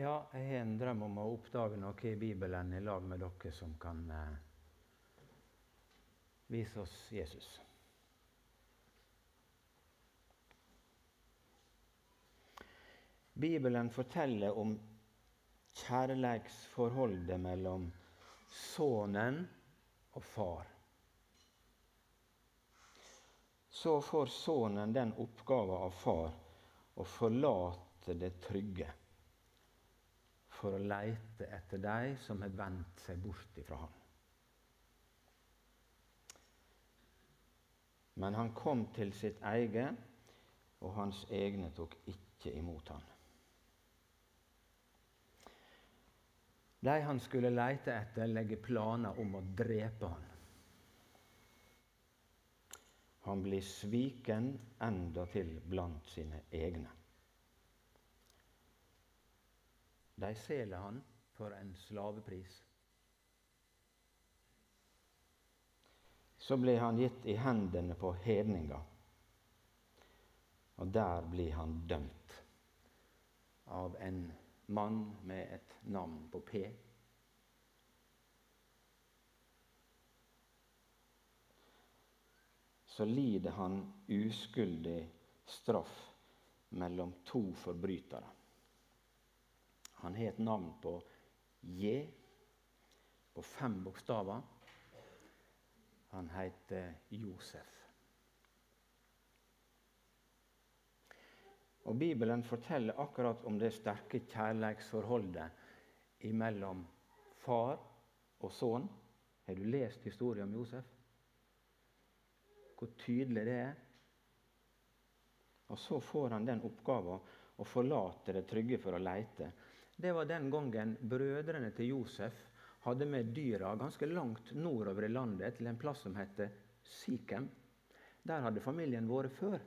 Ja, jeg har en drøm om å oppdage noe i Bibelen i lag med dere som kan eh, vise oss Jesus. Bibelen forteller om kjærleiksforholdet mellom sønnen og far. Så får sønnen den oppgava av far å forlate det trygge for å leite etter de som har vendt seg bort ifra ham. Men han kom til sitt eget, og hans egne tok ikke imot ham. De han skulle leite etter, legger planer om å drepe ham. Han blir sviken endatil blant sine egne. De selger han for en slavepris. Så blir han gitt i hendene på hedninger, og der blir han dømt av en mann med et navn på P. Så lider han uskyldig straff mellom to forbrytere. Han har et navn på J, på fem bokstaver. Han heter Josef. Og Bibelen forteller akkurat om det sterke kjærleiksforholdet mellom far og sønn. Har du lest historien om Josef? Hvor tydelig det er. Og så får han den oppgaven å forlate det trygge for å leite. Det var den gangen brødrene til Josef hadde med dyra ganske langt nordover i landet, til en plass som heter Sikhem. Der hadde familien vært før.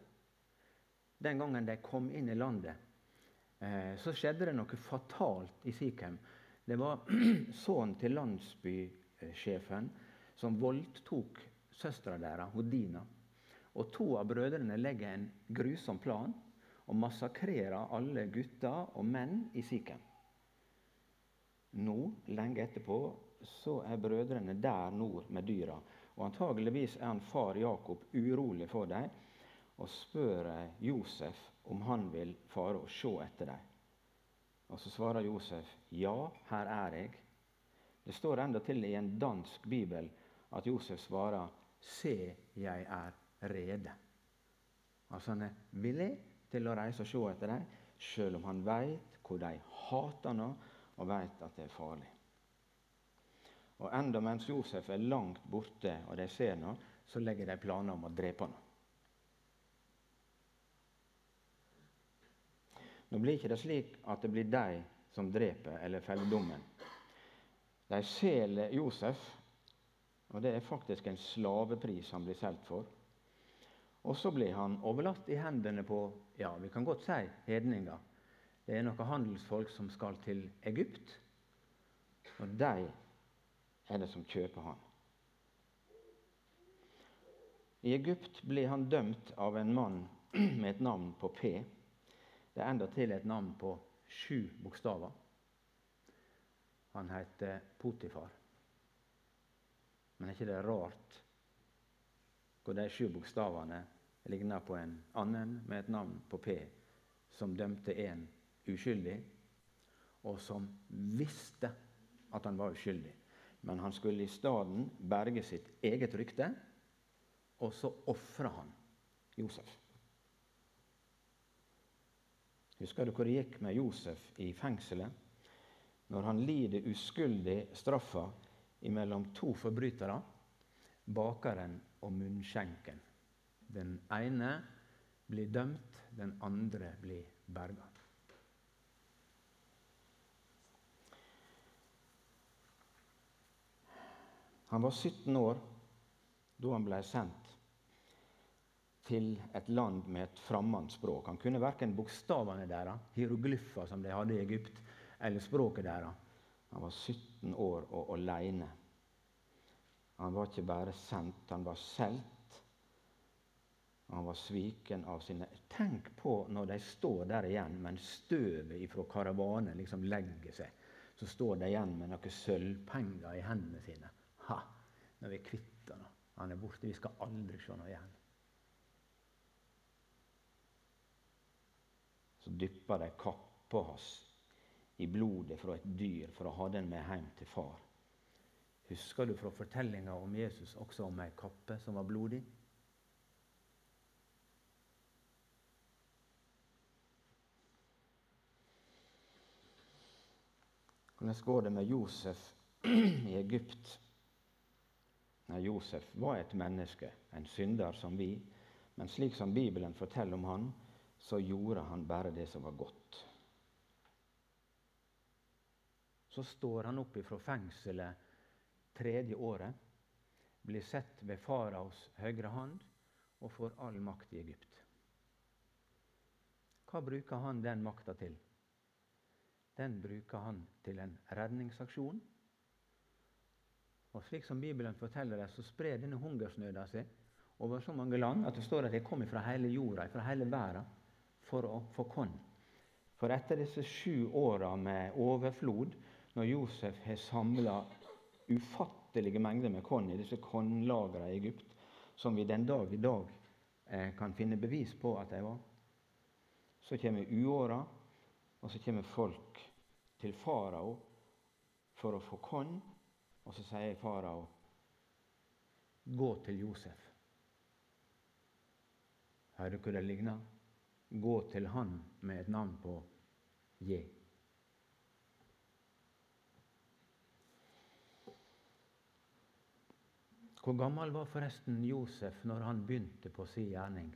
Den gangen de kom inn i landet, eh, så skjedde det noe fatalt i Sikhem. Det var sønnen til landsbysjefen som voldtok søstera deres, Dina. Og to av brødrene legger en grusom plan og massakrerer alle gutter og menn i Sikhem. Nå, lenge etterpå, så er brødrene der nord med dyra. Og antageligvis er han far Jakob urolig for dem og spør Josef om han vil fare og se etter dem. Og så svarer Josef ja, her er jeg. Det står endatil i en dansk bibel at Josef svarer se, jeg er rede. Altså han er villig til å reise og se etter dem, sjøl om han veit hvor de hater ham og veit at det er farlig. Og enda mens Josef er langt borte og de ser noe, så legger de planer om å drepe ham. Nå blir ikke det slik at det blir de som dreper eller feller dommen. De selger Josef, og det er faktisk en slavepris han blir solgt for. Og så blir han overlatt i hendene på ja, vi kan godt si hedninger. Det er noen handelsfolk som skal til Egypt, og de er det som kjøper han. I Egypt blir han dømt av en mann med et navn på P. Det er endatil et navn på sju bokstaver. Han heter Potifar. Men er ikke det rart hvor de sju bokstavene ligner på en annen med et navn på P, som dømte en uskyldig, og som visste at han var uskyldig. Men han skulle i stedet berge sitt eget rykte, og så ofra han Josef. Husker du hvor det gikk med Josef i fengselet? Når han lider uskyldig straffa mellom to forbrytere, bakeren og munnskjenken. Den ene blir dømt, den andre blir berga. Han var 17 år da han ble sendt til et land med et fremmed språk. Han kunne verken bokstavene deres, hieroglyfer som de hadde i Egypt, eller språket deres. Han var 17 år og aleine. Han var ikke bare sendt, han var solgt Han var sviken av sine Tenk på når de står der igjen, men støvet fra karavanen liksom legger seg. Så står de igjen med noen sølvpenger i hendene sine. Ha! Når vi er kvitt han. Han er borte. Vi skal aldri se noe igjen. Så dypper de kappa hans i blodet fra et dyr for å ha den med hjem til far. Husker du fra fortellinga om Jesus også om ei kappe som var blodig? Hvordan går det med Josef i Egypt? Nei, Josef var et menneske, en synder som vi. Men slik som Bibelen forteller om han, så gjorde han bare det som var godt. Så står han opp ifra fengselet tredje året, blir sett ved faraos høyre hand og får all makt i Egypt. Hva bruker han den makta til? Den bruker han til en redningsaksjon. Og slik som Bibelen forteller det, så sprer denne hungersnøda seg over så mange land at det står at de kom fra hele jorda, fra hele verden, for å få korn. For etter disse sju åra med overflod, når Josef har samla ufattelige mengder med korn i disse kornlagrene i Egypt, som vi den dag i dag eh, kan finne bevis på at de var. Så kommer uåra, og så kommer folk til farao for å få korn. Og så sier farao, 'Gå til Josef'. Hører du hvor det ligner? Gå til han med et navn på J. Hvor gammel var forresten Josef når han begynte på sin gjerning?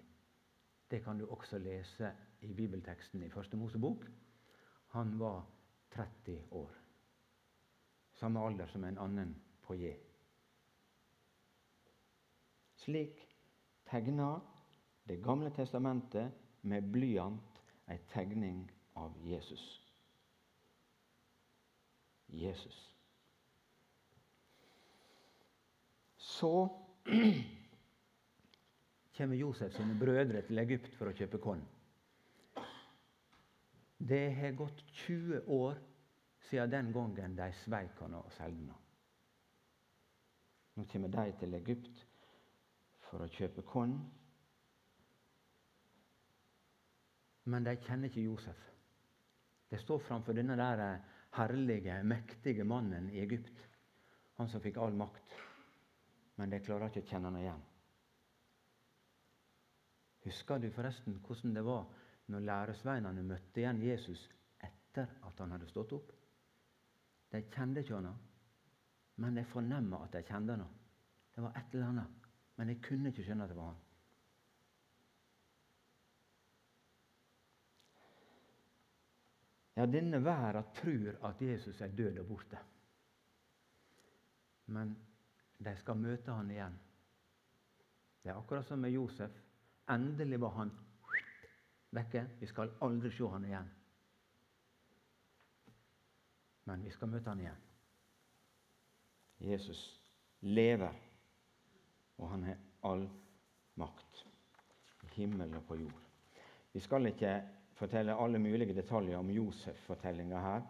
Det kan du også lese i bibelteksten i Første Mosebok. Han var 30 år. Samme alder som en annen på J. Slik tegna Det gamle testamentet med blyant ei tegning av Jesus. Jesus. Så kommer Josef sine brødre til Egypt for å kjøpe korn. Det har gått 20 år siden den gangen de sveik han og solgte. Nå kommer de til Egypt for å kjøpe korn. Men de kjenner ikke Josef. De står framfor denne der herlige, mektige mannen i Egypt. Han som fikk all makt men de klarer ikke å kjenne han igjen. Husker du forresten hvordan det var når læresveinene møtte igjen Jesus etter at han hadde stått opp? De kjente ikke henne, men de fornemma at de kjente henne. Det var et eller annet, men de kunne ikke skjønne at det var han. Ja, denne verden tror at Jesus er død og borte. Men de skal møte han igjen. Det er akkurat som med Josef. Endelig var han vekke. Vi skal aldri se han igjen. Men vi skal møte han igjen. Jesus lever, og han har all makt. I himmel og på jord. Vi skal ikke fortelle alle mulige detaljer om Josef-fortellinga her,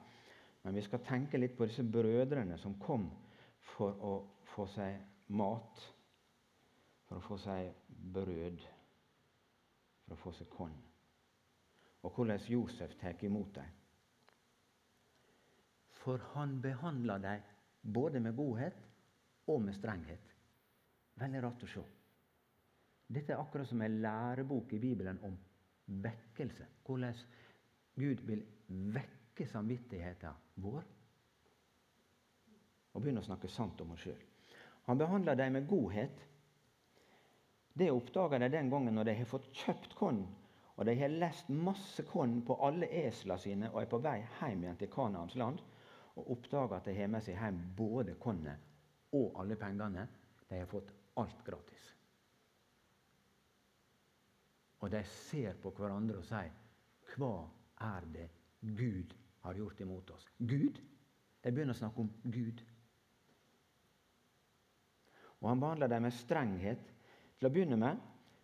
men vi skal tenke litt på disse brødrene som kom for å få seg mat, for å få seg brød, for å få seg korn. Og hvordan Josef tar imot dem. For han behandler dem både med godhet og med strenghet. Veldig rart å se. Dette er akkurat som en lærebok i Bibelen om vekkelse. Hvordan Gud vil vekke samvittigheten vår og begynne å snakke sant om oss sjøl. Han behandler dem med godhet. Det oppdager de den gangen når de har fått kjøpt korn, og de har lest masse korn på alle eslene sine og er på vei hjem igjen til Kanaans land, og oppdager at de har med seg hjem både kornet og alle pengene. De har fått alt gratis. Og de ser på hverandre og sier, 'Hva er det Gud har gjort imot oss?' Gud? De begynner å snakke om Gud. Og han behandler dem med strenghet. Til å begynne med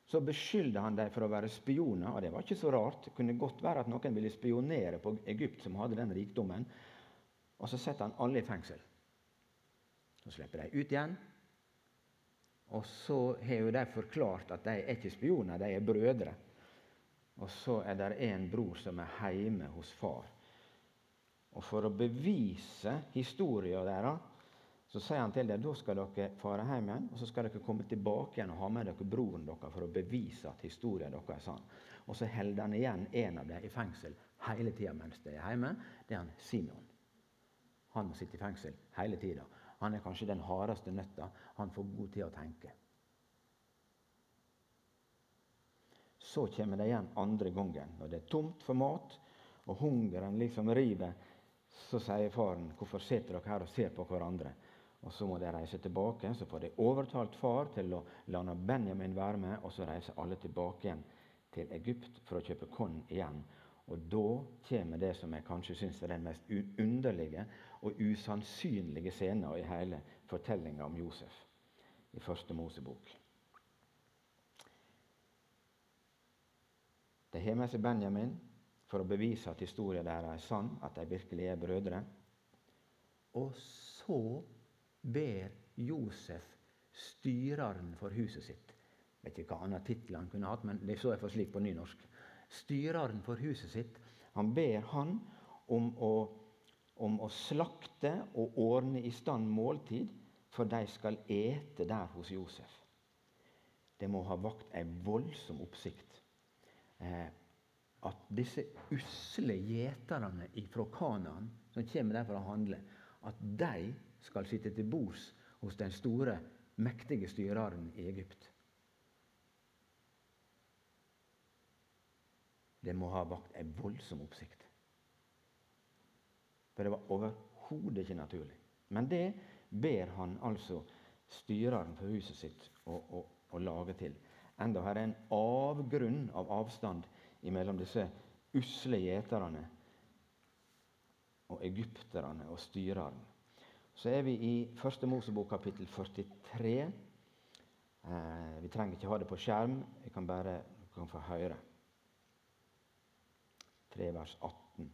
så beskylder han dem for å være spioner. og Det var ikke så rart. Det kunne godt være at noen ville spionere på Egypt, som hadde den rikdommen. Og så setter han alle i fengsel. Så slipper de ut igjen. Og så har jo de forklart at de er ikke spioner, de er brødre. Og så er det en bror som er hjemme hos far. Og for å bevise historien deres så sier han til dem da skal dere fare hjem igjen, og så skal dere komme tilbake igjen og ha med dere broren deres for å bevise at historien deres er sann. Og så holder han igjen en av dem i fengsel hele tida mens de er hjemme. Det er han Simon. Han må sitte i fengsel hele tida. Han er kanskje den hardeste nøtta. Han får god tid å tenke. Så kommer de igjen andre gangen. Når det er tomt for mat, og hungeren liksom river, så sier faren, 'Hvorfor sitter dere her og ser på hverandre?' Og Så må de reise tilbake. Så får de overtalt far til å la Benjamin være med, og så reiser alle tilbake igjen til Egypt for å kjøpe korn igjen. Og da kommer det som jeg kanskje syns er den mest underlige og usannsynlige scenen i hele fortellinga om Josef i Første Mosebok. De har med seg Benjamin for å bevise at historien deres er sann, at de virkelig er brødre. Og så ber Josef styreren for huset sitt Jeg vet ikke hva annen tittel han kunne hatt, men det så jeg for slik på nynorsk. Styreren for huset sitt. Han ber han om å, om å slakte og ordne i stand måltid, for de skal ete der hos Josef. Det må ha vakt ei voldsom oppsikt. Eh, at disse usle gjeterne fra Kanaan, som kommer der for å handle, at de skal sitte til bords hos den store, mektige styreren i Egypt. Det må ha vakt en voldsom oppsikt. For det var overhodet ikke naturlig. Men det ber han altså styreren for huset sitt å, å, å lage til. Enda her er en avgrunn av avstand mellom disse usle gjeterne og egypterne og styreren så er vi i Første Mosebok kapittel 43. Eh, vi trenger ikke ha det på skjerm, jeg kan bare kan få høre. 3 vers 18.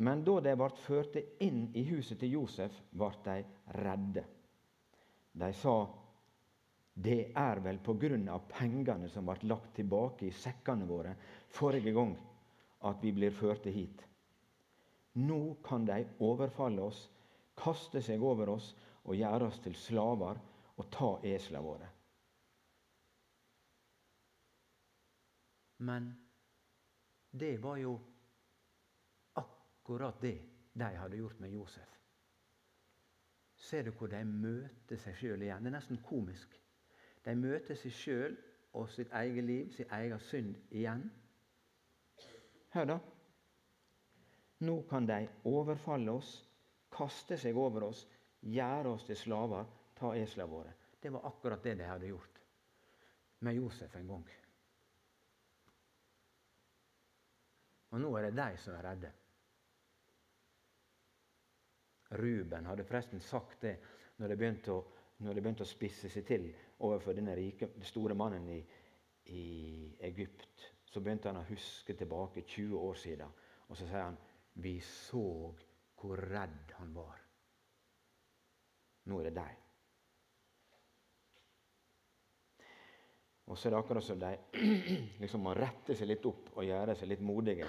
Men da de ble førte inn i huset til Josef, ble de redde. De sa, 'Det er vel på grunn av pengene som ble lagt tilbake i sekkene våre forrige gang, at vi blir førte hit.' Nå kan de overfalle oss kaste seg over oss og gjøre oss til slaver og ta eslene våre. Men det var jo akkurat det de hadde gjort med Josef. Ser du hvor de møter seg sjøl igjen? Det er nesten komisk. De møter seg sjøl og sitt eget liv, sin egen synd, igjen. Hør, da. Nå kan de overfalle oss kaste seg over oss, gjøre oss til slaver, ta eslene våre. Det var akkurat det de hadde gjort med Josef en gang. Og nå er det de som er redde. Ruben hadde forresten sagt det når det begynte å, det begynte å spisse seg til overfor denne rike, store mannen i, i Egypt. Så begynte han å huske tilbake 20 år siden, og så sier han vi så hvor redd han var. Nå er det deg. Og så er det akkurat som de liksom må rette seg litt opp og gjøre seg litt modige.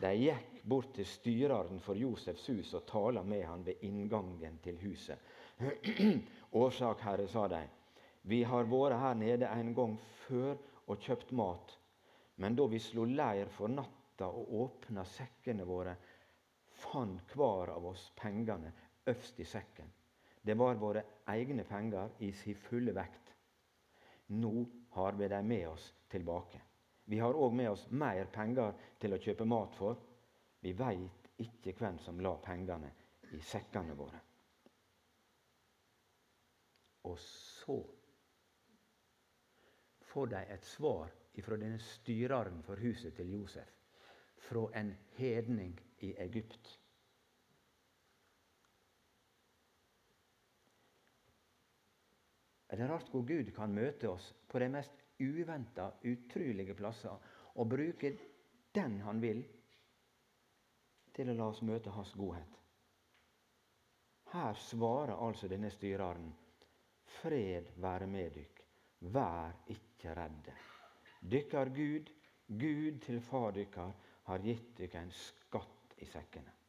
De gikk bort til styreren for Josefs hus og talte med han ved inngangen til huset. Årsak, Herre, sa de, vi har vært her nede en gang før og kjøpt mat, men da vi slo leir for natta og åpna sekkene våre, fant hver av oss pengene øverst i sekken. Det var våre egne penger i sin fulle vekt. Nå har vi dem med oss tilbake. Vi har òg med oss mer penger til å kjøpe mat for. Vi veit ikke hvem som la pengene i sekkene våre. Og så får de et svar fra denne styreren for huset til Josef fra en hedning i Egypt. Er det rart hvor Gud kan møte oss på de mest uventa, utrolige plasser, og bruke den han vil, til å la oss møte hans godhet. Her svarer altså denne styreren Fred være med dykk, vær ikke redde. Dykkar Gud, Gud til far dykkar, har gitt dykk en skatt i sekkene.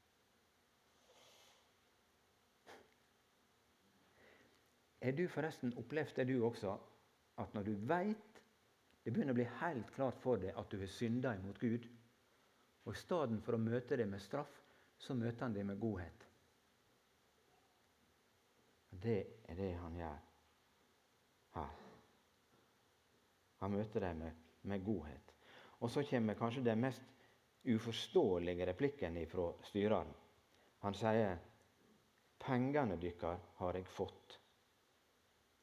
Er du forresten opplevd det, du også, at når du veit det begynner å bli helt klart for deg at du har synda imot Gud, og i stedet for å møte det med straff, så møter han det med godhet. Det er det han gjør her. Han møter dem med, med godhet. Og så kommer kanskje den mest uforståelige replikken fra styreren. Han sier 'Pengene deres har jeg fått'.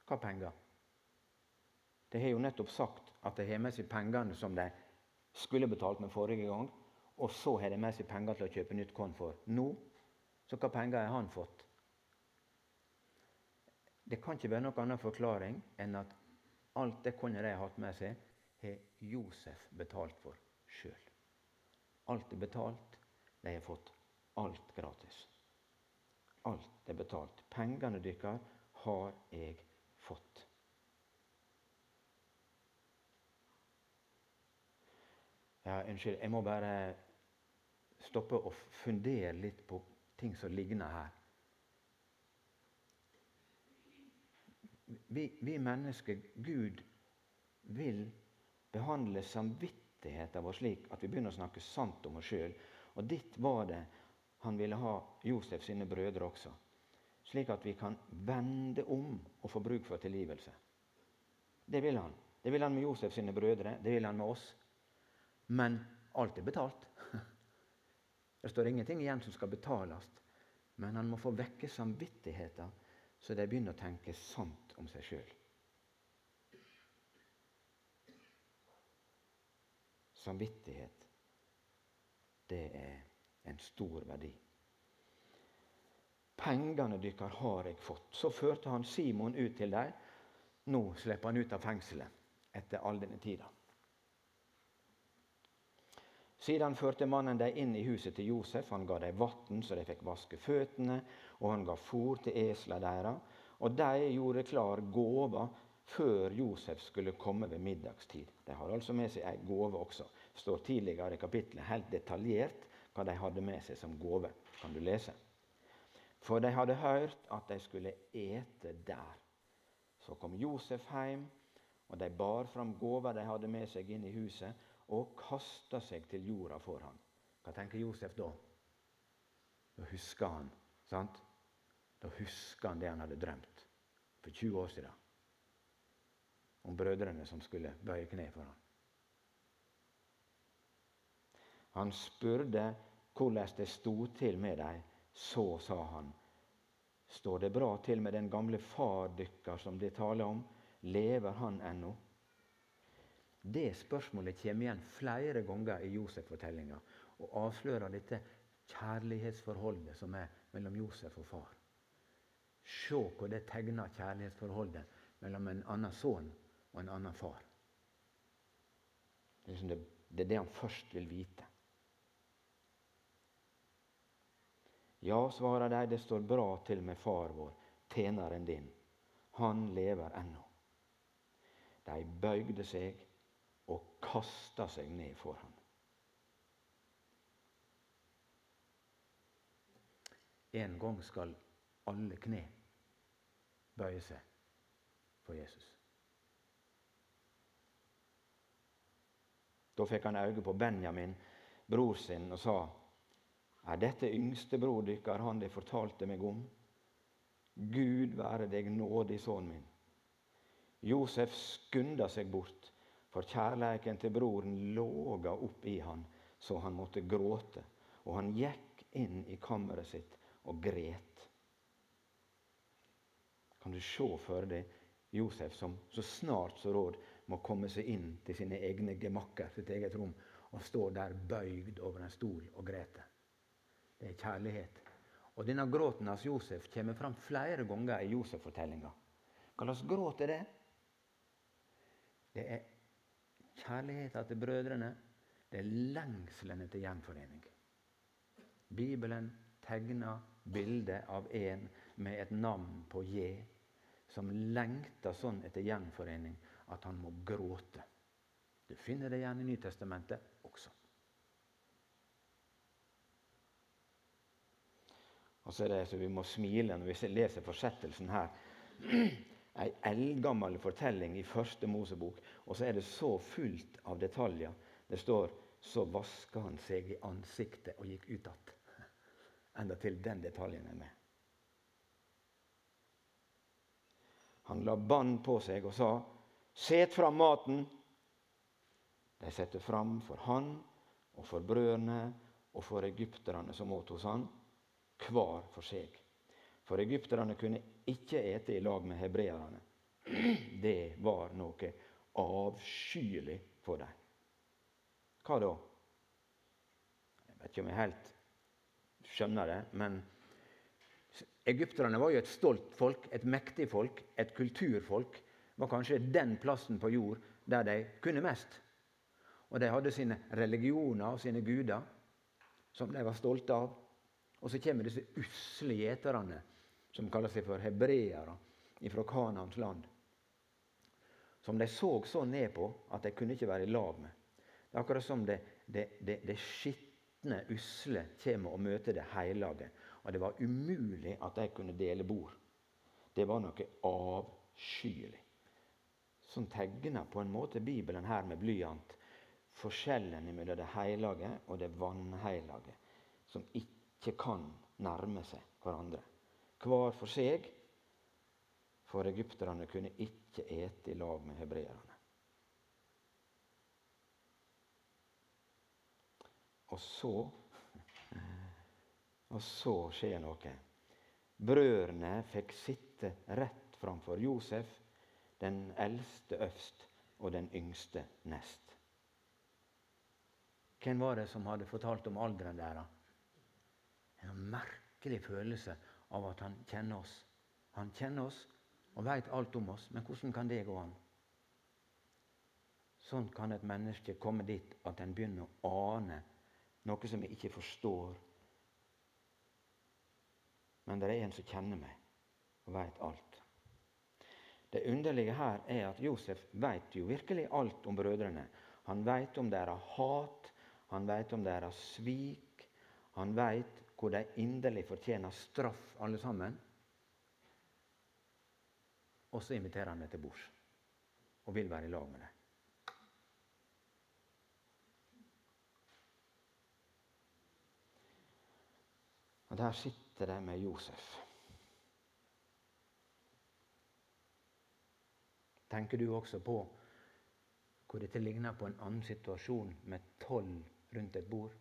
Hva penger? De har jo nettopp sagt at de har med seg pengene som de skulle betalt med forrige gang, og så har de med seg penger til å kjøpe nytt korn for nå. Så hva penger har han fått? Det kan ikke være noen annen forklaring enn at alt det kornet de har hatt med seg, har Josef betalt for sjøl. Alt er betalt. De har fått alt gratis. Alt er betalt. Pengene deres har jeg fått. Ja, unnskyld, jeg må bare stoppe og fundere litt på ting som ligner her. Vi, vi mennesker, Gud vil behandle samvittigheten vår slik at vi begynner å snakke sant om oss sjøl. Og ditt var det han ville ha Josef sine brødre også. Slik at vi kan vende om og få bruk for tilgivelse. Det vil han. Det vil han med Josef sine brødre. Det vil han med oss. Men alt er betalt. Det står ingenting igjen som skal betales. Men han må få vekke samvittigheten, så de begynner å tenke sant om seg sjøl. Samvittighet, det er en stor verdi. Pengene deres har jeg fått. Så førte han Simon ut til dem. Nå slipper han ut av fengselet etter all denne tida. Siden førte mannen dem inn i huset til Josef. Han ga dem vann så de fikk vaske føttene, og han ga fôr til eslene deres. Og de gjorde klar gåva før Josef skulle komme ved middagstid. De har altså med seg ei gåve også. Det står tidligere i kapittelet helt detaljert hva de hadde med seg som gåve. Kan du lese? For de hadde hørt at de skulle ete der. Så kom Josef hjem, og de bar fram gåva de hadde med seg inn i huset, og kasta seg til jorda for ham. Hva tenker Josef da? Da husker han sant? Da husker han det han hadde drømt for 20 år siden. Om brødrene som skulle bøye kne for ham. Han spurte hvordan det sto til med dem. Så sa han, står det bra til med den gamle far dykkar som de taler om? Lever han ennå? Det spørsmålet kommer igjen flere ganger i Josef-fortellinga og avslører dette kjærlighetsforholdet som er mellom Josef og far. Se hvor det tegner kjærlighetsforholdet mellom en annen sønn og en annen far. Det, er det han først vil vite. Ja, svarer de, det står bra til med far vår, tjeneren din. Han lever ennå. De bøygde seg og kasta seg ned for ham. En gang skal alle kne bøye seg for Jesus. Da fikk han øye på Benjamin, bror sin, og sa:" Er dette yngstebror dykkar, han de fortalte meg om? Gud være deg nådig, sønnen min. Josef skunda seg bort for kjærleiken til broren låga opp i han, så han måtte gråte. Og han gikk inn i kammeret sitt og gret. Kan du se for deg Josef som så snart så råd må komme seg inn til sine egne gemakker, sitt eget rom, og stå der bøygd over en stol og grete. Det er kjærlighet. Og denne gråten hos Josef kommer fram flere ganger i Josef-fortellinga. Hva slags gråt er det? Det er kjærligheten til brødrene, det er lengselen etter gjenforening. Bibelen tegner bildet av en med et navn på J, som lengter sånn etter gjenforening at han må gråte. Du finner det igjen i Nytestamentet også. Og så er det så Vi må smile når vi leser fortsettelsen her. Ei eldgammel fortelling i første Mosebok, og så er det så fullt av detaljer. Det står så vaska han seg i ansiktet og gikk ut att. Enda til den detaljen er med. Han la bånd på seg og sa, 'Set fram maten.' De satte fram for han og for brødrene og for egypterne som åt hos han hver for seg. For egypterne kunne ikke ete i lag med hebreerne. Det var noe avskyelig for dem. Hva da? Jeg vet ikke om jeg helt skjønner det, men egypterne var jo et stolt folk, et mektig folk, et kulturfolk. Var kanskje den plassen på jord der de kunne mest. Og de hadde sine religioner og sine guder som de var stolte av. Og så kommer disse usle gjeterne, som kaller seg for hebreere, fra Kanans land. Som de så så ned på at de kunne ikke være i lag med. Det er akkurat som det, det, det, det skitne, usle kommer og møter det hellige. Og det var umulig at de kunne dele bord. Det var noe avskyelig. Som tegner på en måte Bibelen her med blyant forskjellen mellom det hellige og det vanhellige. Som ikke ikke kan nærme seg hverandre. Hver for seg, for egypterne kunne ikke ete i lag med hebreerne. Og så Og så skjer noe. Brødrene fikk sitte rett framfor Josef, den eldste øvst og den yngste nest. Hvem var det som hadde fortalt om alderen deres? En merkelig følelse av at han kjenner oss. Han kjenner oss og veit alt om oss, men hvordan kan det gå an? Sånn kan et menneske komme dit at en begynner å ane noe som jeg ikke forstår. Men det er en som kjenner meg og veit alt. Det underlige her er at Josef veit jo virkelig alt om brødrene. Han veit om deres hat, han veit om deres svik. Han veit hvor de inderlig fortjener straff, alle sammen. Og så inviterer han dem til bords og vil være i lag med dem. Og der sitter de med Josef. Tenker du også på hvor dette ligner på en annen situasjon med tolv rundt et bord?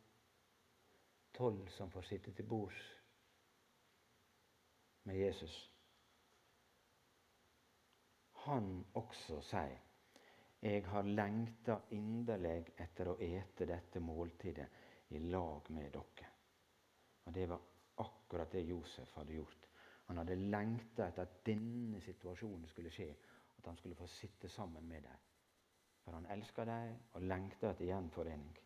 Tolv som får sitte til bords med Jesus. Han også sier, 'Jeg har lengta inderlig etter å ete dette måltidet i lag med dere.' Og Det var akkurat det Josef hadde gjort. Han hadde lengta etter at denne situasjonen skulle skje, at han skulle få sitte sammen med dem. For han elska dem og lengta etter gjenforening.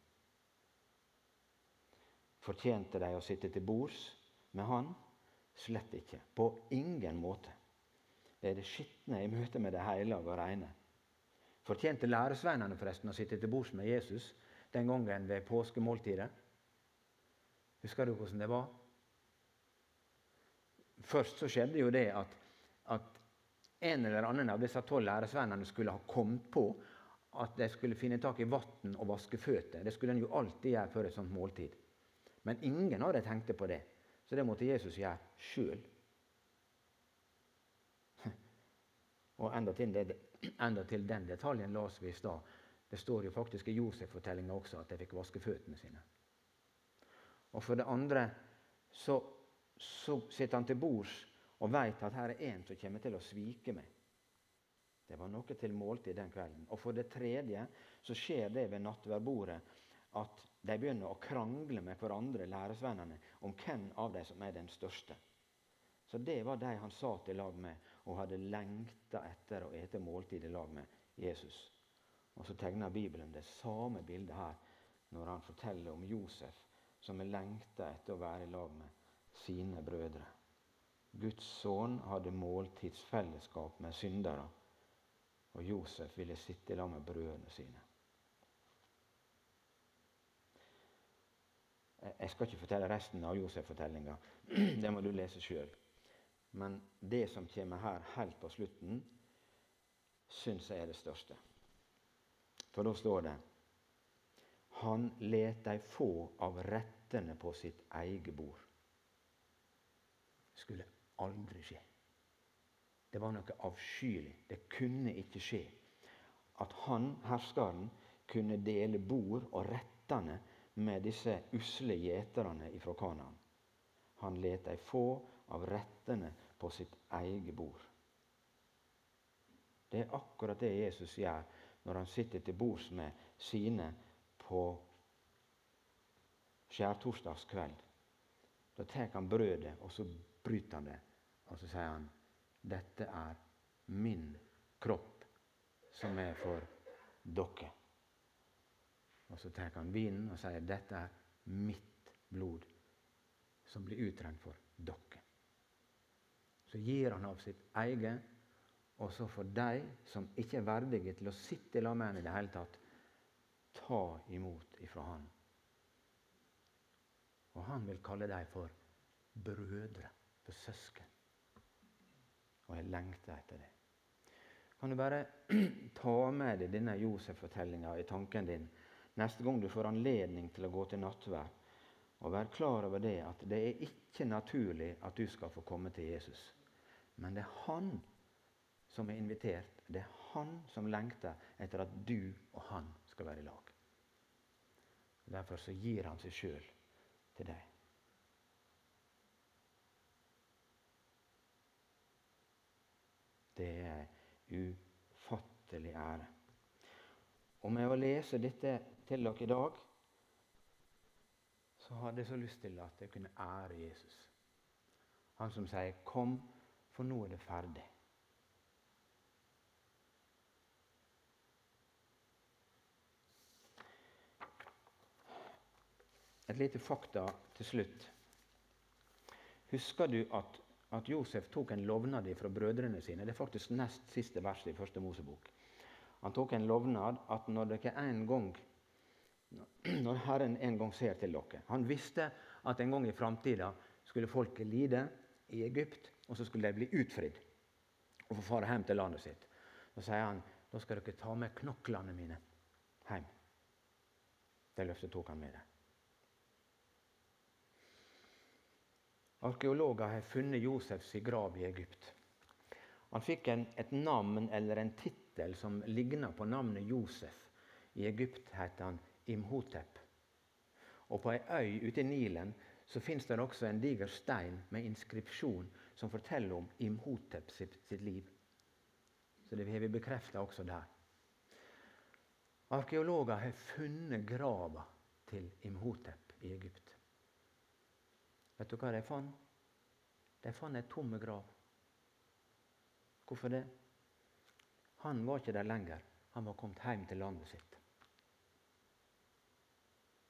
Fortjente de å sitte til bords med han? Slett ikke. På ingen måte. Det er det skitne i møte med det hellige og rene. Fortjente læresveinene forresten å sitte til bords med Jesus den gangen ved påskemåltidet? Husker du hvordan det var? Først så skjedde jo det at, at en eller annen av disse tolv læresveinene skulle ha kommet på at de skulle finne tak i vann og vaske føtter. Det skulle en jo alltid gjøre før et sånt måltid. Men ingen av dem tenkte på det, så det måtte Jesus gjøre sjøl. Og enda til, enda til, den detaljen las vi i stad. Det står jo faktisk i Josef-fortellinga også at de fikk vaske føttene sine. Og for det andre så, så sitter han til bords og veit at her er en som kommer til å svike meg. Det var noe til måltid den kvelden. Og for det tredje så skjer det ved nattverdbordet at de begynner å krangle med hverandre, læresvennene, om hvem av dem som er den største. Så det var de han satt i lag med og hadde lengta etter å ete måltid i lag med Jesus. Og så tegner Bibelen det samme bildet her når han forteller om Josef som er lengta etter å være i lag med sine brødre. Guds sønn hadde måltidsfellesskap med syndere, og Josef ville sitte i lag med brødrene sine. Jeg skal ikke fortelle resten av Josef-fortellinga. Det må du lese sjøl. Men det som kommer her helt på slutten, syns jeg er det største. For da står det Han let dei få av rettene på sitt eget bord. Det skulle aldri skje. Det var noe avskyelig. Det kunne ikke skje at han, herskeren, kunne dele bord og rettene med disse usle gjeterne ifra Kanaan. Han let dei få av rettene på sitt eget bord. Det er akkurat det Jesus gjør når han sitter til bords med sine på skjærtorsdagskveld. Da tar han brødet, og så bryter han det. Og så sier han, 'Dette er min kropp, som er for dere'. Og så tar han vinen og sier, 'Dette er mitt blod, som blir utrent for dere'. Så gir han av sitt eget og så får de som ikke er verdige til å sitte i lag med ham i det hele tatt, ta imot ifra han. Og han vil kalle dem for brødre, for søsken. Og jeg lengter etter det. Kan du bare ta med deg denne Josef-fortellinga i tanken din neste gang du får anledning til å gå til nattverd? Og vær klar over det at det er ikke naturlig at du skal få komme til Jesus. Men det er han som er invitert. Det er han som lengter etter at du og han skal være i lag. Derfor så gir han seg sjøl til deg. Det er ufattelig ære. Og med å lese dette til dere i dag, så hadde jeg så lyst til at jeg kunne ære Jesus. Han som sier 'Kom, for nå er det ferdig'. Et lite fakta til slutt. Husker du at, at Josef tok en lovnad fra brødrene sine? Det er faktisk nest siste vers i første Mosebok. Han tok en lovnad at når dere en gang når Herren en gang ser til dere Han visste at en gang i framtida skulle folket lide i Egypt, og så skulle de bli utfridd og få fare hjem til landet sitt. Da sier han da skal dere ta med knoklene mine hjem. Det løftet tok han med det. Arkeologer har funnet Josefs grav i Egypt. Han fikk en, et navn eller en tittel som ligna på navnet Josef. I Egypt heter han Imhotep. Og På ei øy ute i Nilen så fins det også en diger stein med inskripsjon som forteller om Imhotep sitt, sitt liv. Så det har vi bekrefta også der. Arkeologer har funnet grava til Imhotep i Egypt. Vet du hva de fant? De fant ei tom grav. Hvorfor det? Han var ikke der lenger. Han var kommet hjem til landet sitt.